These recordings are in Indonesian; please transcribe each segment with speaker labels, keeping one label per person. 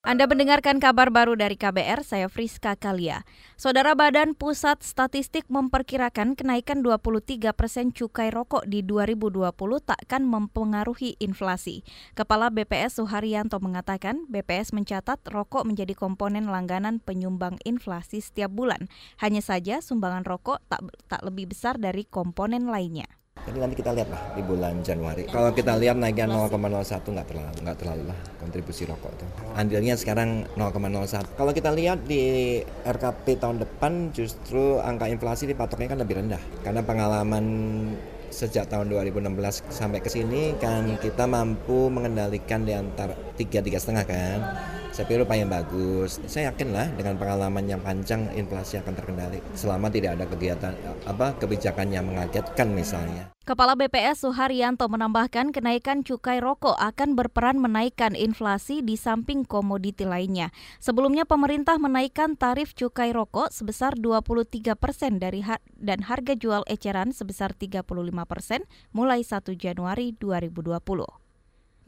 Speaker 1: Anda mendengarkan kabar baru dari KBR, saya Friska Kalia. Saudara Badan Pusat Statistik memperkirakan kenaikan 23 persen cukai rokok di 2020 takkan mempengaruhi inflasi. Kepala BPS Suharyanto mengatakan BPS mencatat rokok menjadi komponen langganan penyumbang inflasi setiap bulan. Hanya saja sumbangan rokok tak, tak lebih besar dari komponen lainnya.
Speaker 2: Jadi nanti kita lihat lah di bulan Januari. Kalau kita lihat naiknya 0,01 nggak terlalu nggak terlalu lah kontribusi rokok itu. Andilnya sekarang 0,01. Kalau kita lihat di RKP tahun depan justru angka inflasi dipatoknya kan lebih rendah karena pengalaman sejak tahun 2016 sampai ke sini kan kita mampu mengendalikan di antara tiga tiga setengah kan saya pikir yang bagus. Saya yakin lah dengan pengalaman yang panjang inflasi akan terkendali selama tidak ada kegiatan apa kebijakan yang mengagetkan misalnya.
Speaker 1: Kepala BPS Suharyanto menambahkan kenaikan cukai rokok akan berperan menaikkan inflasi di samping komoditi lainnya. Sebelumnya pemerintah menaikkan tarif cukai rokok sebesar 23 persen dari har dan harga jual eceran sebesar 35 persen mulai 1 Januari 2020.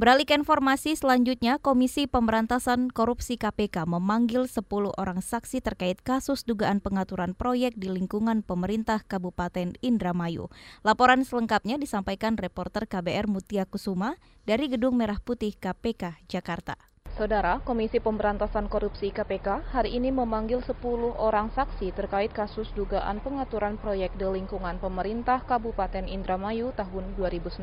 Speaker 1: Beralih ke informasi selanjutnya, Komisi Pemberantasan Korupsi KPK memanggil 10 orang saksi terkait kasus dugaan pengaturan proyek di lingkungan pemerintah Kabupaten Indramayu. Laporan selengkapnya disampaikan reporter KBR Mutia Kusuma dari Gedung Merah Putih KPK, Jakarta.
Speaker 3: Saudara, Komisi Pemberantasan Korupsi KPK hari ini memanggil 10 orang saksi terkait kasus dugaan pengaturan proyek di lingkungan pemerintah Kabupaten Indramayu tahun 2019.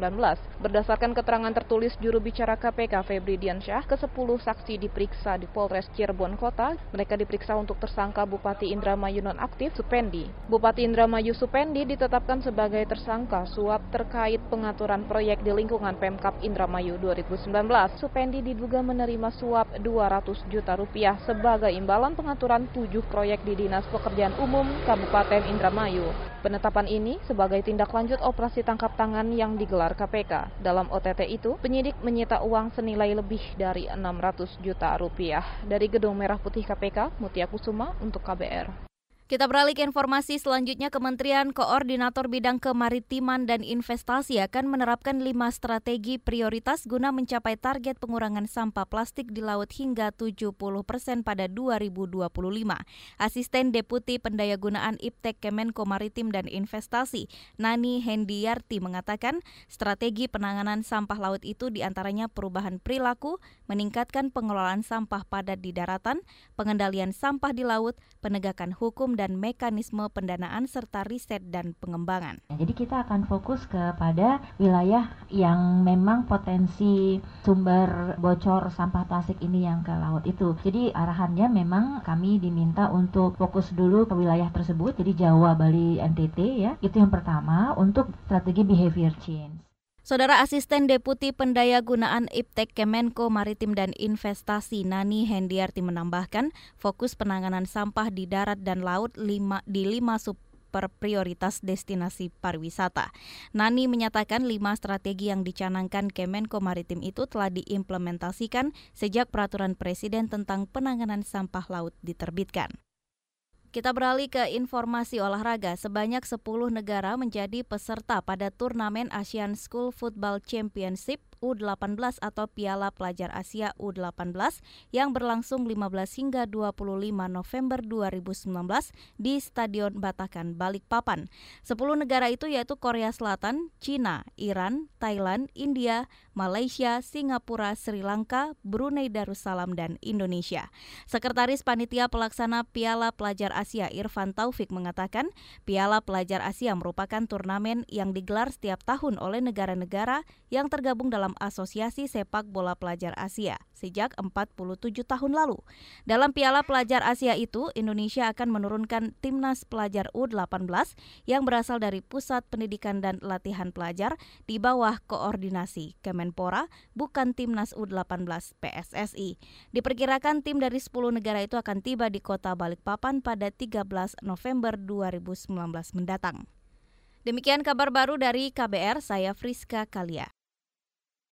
Speaker 3: Berdasarkan keterangan tertulis juru bicara KPK Febri Diansyah, ke-10 saksi diperiksa di Polres Cirebon Kota. Mereka diperiksa untuk tersangka Bupati Indramayu nonaktif Supendi. Bupati Indramayu Supendi ditetapkan sebagai tersangka suap terkait pengaturan proyek di lingkungan Pemkap Indramayu 2019. Supendi diduga menerima suap 200 juta rupiah sebagai imbalan pengaturan tujuh proyek di Dinas Pekerjaan Umum Kabupaten Indramayu. Penetapan ini sebagai tindak lanjut operasi tangkap tangan yang digelar KPK. Dalam OTT itu, penyidik menyita uang senilai lebih dari 600 juta rupiah. Dari Gedung Merah Putih KPK, Mutia Kusuma untuk KBR.
Speaker 1: Kita beralih ke informasi selanjutnya. Kementerian Koordinator Bidang Kemaritiman dan Investasi akan menerapkan lima strategi prioritas guna mencapai target pengurangan sampah plastik di laut hingga 70 persen pada 2025. Asisten Deputi Pendayagunaan Iptek Kemenko Maritim dan Investasi, Nani Hendiyarti mengatakan strategi penanganan sampah laut itu di antaranya perubahan perilaku, meningkatkan pengelolaan sampah padat di daratan, pengendalian sampah di laut, penegakan hukum dan mekanisme pendanaan serta riset dan pengembangan.
Speaker 4: Jadi kita akan fokus kepada wilayah yang memang potensi sumber bocor sampah plastik ini yang ke laut itu. Jadi arahannya memang kami diminta untuk fokus dulu ke wilayah tersebut, jadi Jawa, Bali, NTT ya. Itu yang pertama untuk strategi behavior change.
Speaker 1: Saudara Asisten Deputi Pendayagunaan Iptek Kemenko Maritim dan Investasi Nani Hendiarti menambahkan fokus penanganan sampah di darat dan laut lima, di lima super prioritas destinasi pariwisata. Nani menyatakan lima strategi yang dicanangkan Kemenko Maritim itu telah diimplementasikan sejak peraturan Presiden tentang penanganan sampah laut diterbitkan. Kita beralih ke informasi olahraga. Sebanyak 10 negara menjadi peserta pada turnamen Asian School Football Championship U18 atau Piala Pelajar Asia U18 yang berlangsung 15 hingga 25 November 2019 di Stadion Batakan, Balikpapan. 10 negara itu yaitu Korea Selatan, Cina, Iran, Thailand, India, Malaysia, Singapura, Sri Lanka, Brunei Darussalam, dan Indonesia. Sekretaris Panitia Pelaksana Piala Pelajar Asia Irfan Taufik mengatakan, Piala Pelajar Asia merupakan turnamen yang digelar setiap tahun oleh negara-negara yang tergabung dalam Asosiasi Sepak Bola Pelajar Asia sejak 47 tahun lalu. Dalam Piala Pelajar Asia itu, Indonesia akan menurunkan timnas pelajar U18 yang berasal dari Pusat Pendidikan dan Latihan Pelajar di bawah koordinasi Kemenpora, bukan timnas U18 PSSI. Diperkirakan tim dari 10 negara itu akan tiba di kota Balikpapan pada 13 November 2019 mendatang. Demikian kabar baru dari KBR, saya Friska Kalia.